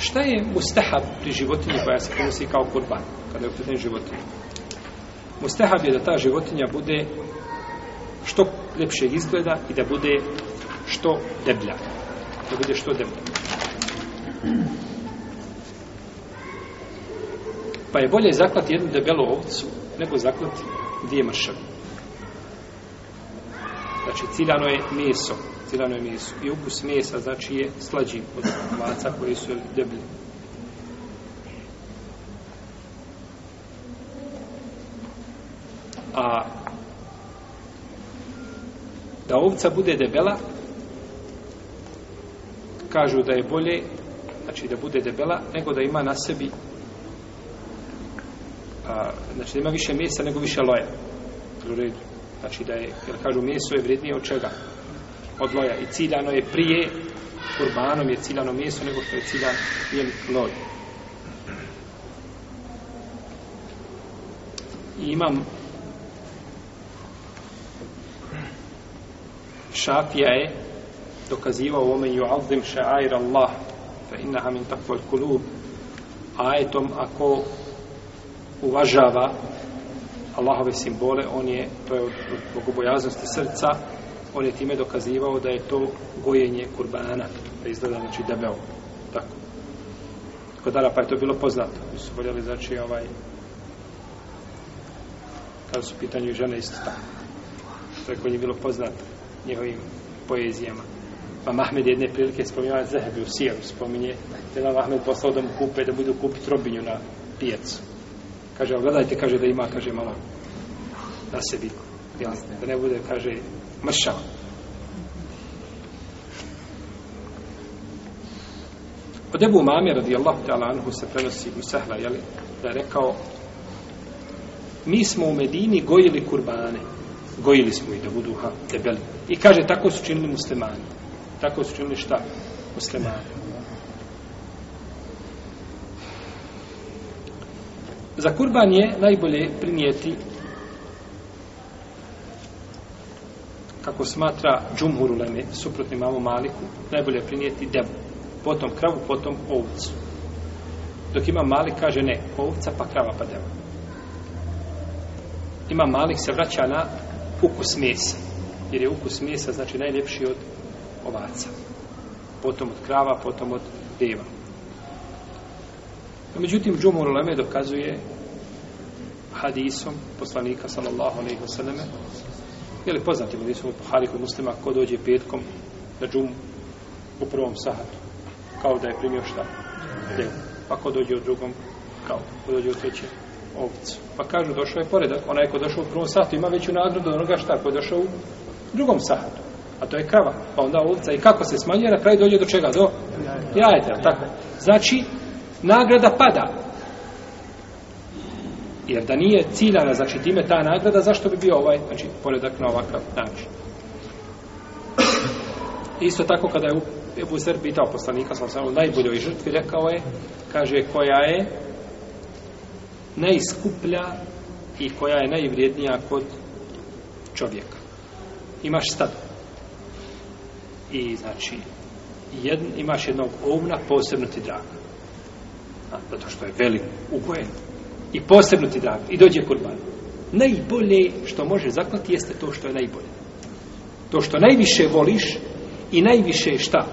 Šta je mustahab pri životinji koja se ponosi kao kurban, kada je upredne životinje? Mustahab je da ta životinja bude što lepše izgleda i da bude što deblja. Da bude što deblja. Pa je bolje zaklati jednu debelu ovcu nego zaklati dvije mršave. Znači, ciljano je meso fermentirano je meso. I ukus mesa, znači, je slađi od maca koji su deblji. A da ovca bude debela, kažu da je bolje, znači da bude debela, nego da ima na sebi a, znači da ima više mesa nego više loja. U redu. Znači da je, jer kažu, meso je vrednije od čega? od loja i ciljano je prije kurbanom je ciljano mjesto nego što je ciljan je loj. I imam šafija je dokazivao ome ju'azim še'air Allah fa innaha min takvoj kulub ajetom ako uvažava Allahove simbole, on je, to je od bogobojaznosti srca, on je time dokazivao da je to gojenje kurbana, da izgleda znači debeo, tako. Kod Arapa je to bilo poznato, mi su voljeli znači ovaj, kada su pitanju žene isto tako, preko je bilo poznato njihovim poezijama. Pa Mahmed jedne prilike spominja ovaj Zehebi u Sijeru, spominje da je Mahmed poslao da mu kupe, da budu kupiti robinju na pijacu. Kaže, gledajte, kaže da ima, kaže, malo na sebi. Da ne bude, kaže, mršava. Od Ebu Mame, radijallahu ta'ala anhu, se prenosi u Sahla, jeli, da je rekao, mi smo u Medini gojili kurbane, gojili smo i da budu ha, debeli. I kaže, tako su činili muslimani. Tako su činili šta? Muslimani. Za kurban je najbolje primijeti kako smatra džumhur uleme, suprotni mamu maliku, najbolje prinijeti devu. Potom kravu, potom ovcu. Dok ima malik, kaže ne, ovca pa krava pa devu. Ima malik se vraća na ukus mesa. Jer je ukus mesa znači najljepši od ovaca. Potom od krava, potom od deva. No, međutim, džumhur uleme dokazuje hadisom poslanika sallallahu alejhi ve selleme Je li poznati mi nisu Buhari kod muslima ko dođe petkom na džum u prvom sahatu? Kao da je primio šta? Ne. Pa ko dođe u drugom? Kao da. Ko dođe u trećem? Ovcu. Pa kažu došao je poredak. Onaj ko došao u prvom sahatu ima veću nagradu od onoga šta ko je došao u drugom sahatu. A to je krava. Pa onda ovca. I kako se smanjuje? Na kraju dođe do čega? Do jajeta. Tako. Znači, nagrada pada. Jer da nije ciljana, znači time ta nagrada, zašto bi bio ovaj, znači, poredak na ovakav način? Isto tako kada je Ebu Zer pitao poslanika, sam sam najboljoj žrtvi rekao je, kaže, koja je najskuplja i koja je najvrijednija kod čovjeka. Imaš stad. I znači, jedn, imaš jednog ovna, posebno ti draga. A, zato što je velik ugojen, I posebno ti drago. I dođe kurban. Najbolje što može zaklati jeste to što je najbolje. To što najviše voliš i najviše šta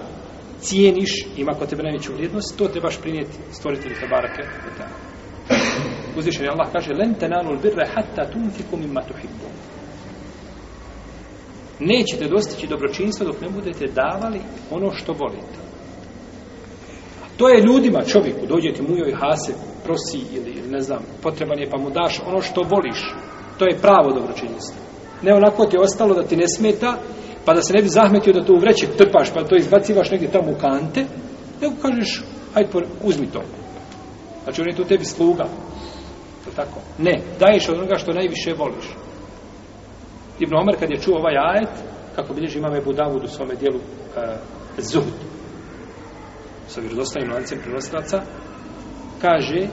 cijeniš, ima kod tebe najveću vrijednost, to trebaš prinijeti stvoritelju Tabarake. Uzvišen je Allah kaže Len tenanul birre hatta tunfiku mimma tuhibbu. Nećete dostići dobročinstva dok ne budete davali ono što volite. To je ljudima, čovjeku, dođe ti mujo i hase, prosi ili, ili ne znam, potreban je pa mu daš ono što voliš. To je pravo dobročinjstvo. Ne onako ti je ostalo da ti ne smeta, pa da se ne bi zahmetio da to u vreće trpaš, pa to izbacivaš negdje tamo u kante, nego kažeš, hajde, por, uzmi to. Znači, on je tu tebi sluga. To tako? Ne, daješ od onoga što najviše voliš. Ibn Omer, kad je čuo ovaj ajet, kako bilježi imam Ebu Davud u svome dijelu uh, Zuhd, sa vjerodostavnim lancem prenosilaca, kaže,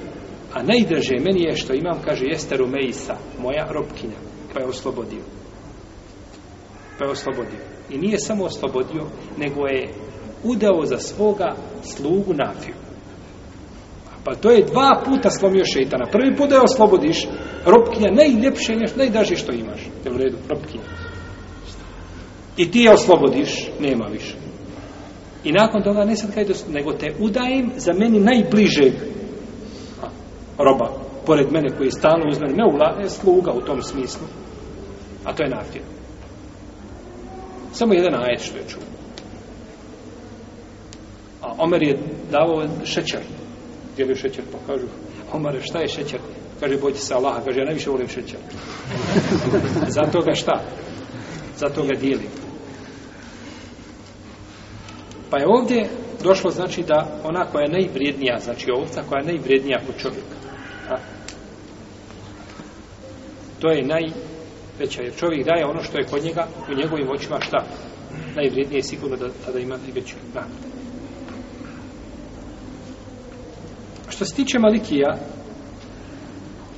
a najdraže meni je što imam, kaže, jeste Rumeisa, moja robkinja, pa je oslobodio. Pa je oslobodio. I nije samo oslobodio, nego je udao za svoga slugu Nafiju. Pa to je dva puta slomio šeitana. Prvi put da je oslobodiš, robkinja najljepše, najdraže što imaš. Je u redu, robkinja. I ti je oslobodiš, nema više. I nakon toga ne sad kaj dosta, nego te udajem za meni najbližeg roba, pored mene koji je stalno uz mene, ne ula, ne sluga u tom smislu, a to je nafija. Samo jedan ajet što je čuo. A Omer je davao šećer. Dijelio šećer, pa kažu, Omer, šta je šećer? Kaže, bojte se Allaha, kaže, ja najviše volim šećer. Zato ga šta? Zato ga dijelim. Pa je ovdje došlo znači da ona koja je najvrijednija, znači ovca koja je najvrijednija kod čovjeka. A? To je najveća, jer čovjek daje ono što je kod njega, u njegovim očima šta? Najvrijednije je sigurno da tada ima najveću nagradu. Što se tiče Malikija,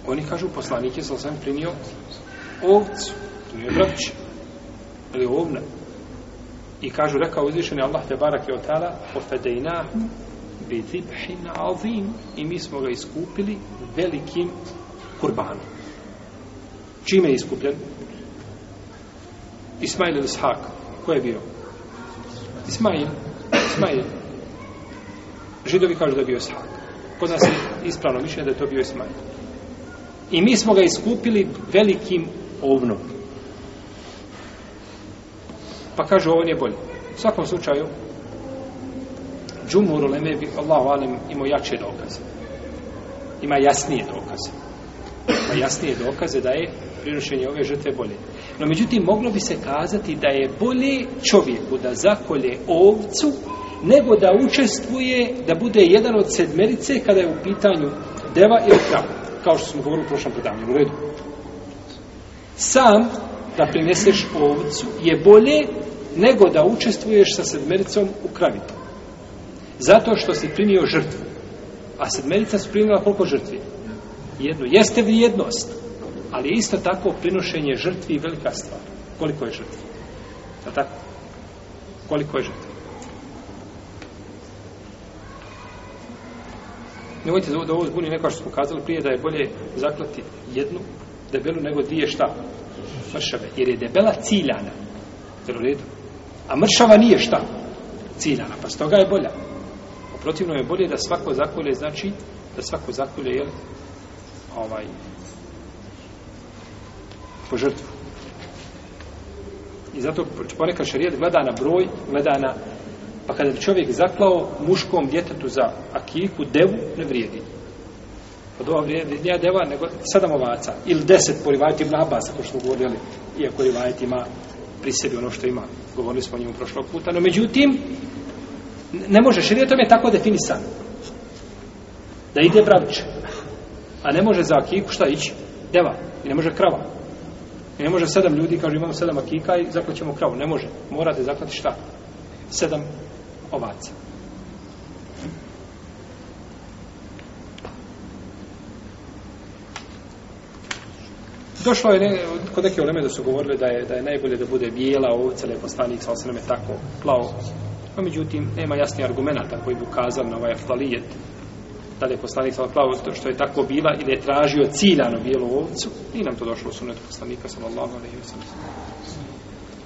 oni kažu, poslanik je sam primio ovcu, to nije brać, ali ovna, I kažu, rekao uzvišeni Allah te barak je otala, ofedejna bi zibhin azim i mi smo ga iskupili velikim kurbanom. Čime je iskupljen? Ismail ili Shak. Ko je bio? Ismail. Ismail. Židovi kažu da je bio Shak. Kod nas je ispravno mišljenje da je to bio Ismail. I mi smo ga iskupili velikim ovnom pa kaže ovo nije bolje. U svakom slučaju, džumur u bi Allah valim imao jače dokaze. Ima jasnije dokaze. Ima jasnije dokaze da je prinošenje ove žrtve bolje. No međutim, moglo bi se kazati da je bolje čovjeku da zakolje ovcu nego da učestvuje da bude jedan od sedmerice kada je u pitanju deva ili krava. Kao što smo govorili u prošlom predavnju. U redu. Sam da prineseš ovcu je bolje nego da učestvuješ sa sedmericom u kravitu. Zato što si primio žrtvu. A sedmerica su primila koliko žrtvi? Jednu. Jeste vrijednost, ali isto tako prinošenje žrtvi i velika stvar. Koliko je žrtvi? Da tako? Koliko je žrtvi? Nemojte da ovo zbuni neko što smo kazali prije da je bolje zaklati jednu debelu nego dvije šta? Mršave. Jer je debela ciljana. Jel u redu? A mršava nije šta? Ciljana. Pa stoga je bolja. Protivno je bolje da svako zakolje znači da svako zakolje je ovaj po žrtvu. I zato ponekad šarijet gleda na broj, gleda na pa kada bi čovjek zaklao muškom djetetu za akiku, devu, ne vrijedi od ova vrijedi nije deva, nego sedam ovaca, ili deset po rivajti ibn Abbas, ako što govorili, iako rivajti ima pri sebi ono što ima, govorili smo o njemu prošlog puta, no međutim, ne može širijet, je tako definisan, da ide bravić, a ne može za akiku šta ići, deva, i ne može krava, i ne može sedam ljudi, kaže imamo sedam akika i zaklaćemo kravu, ne može, morate zaklati šta, sedam ovaca. došlo je ne, kod neke uleme da su govorili da je da je najbolje da bude bijela ovce lepo stanik sa osnovne tako plavo a međutim nema jasni argumenta koji bi ukazal na ovaj aftalijet da je poslanik sa plavo ovaj što je tako bila ili je tražio ciljano bijelu ovcu i nam to došlo u sunetu poslanika sallallahu alaihi wa sallam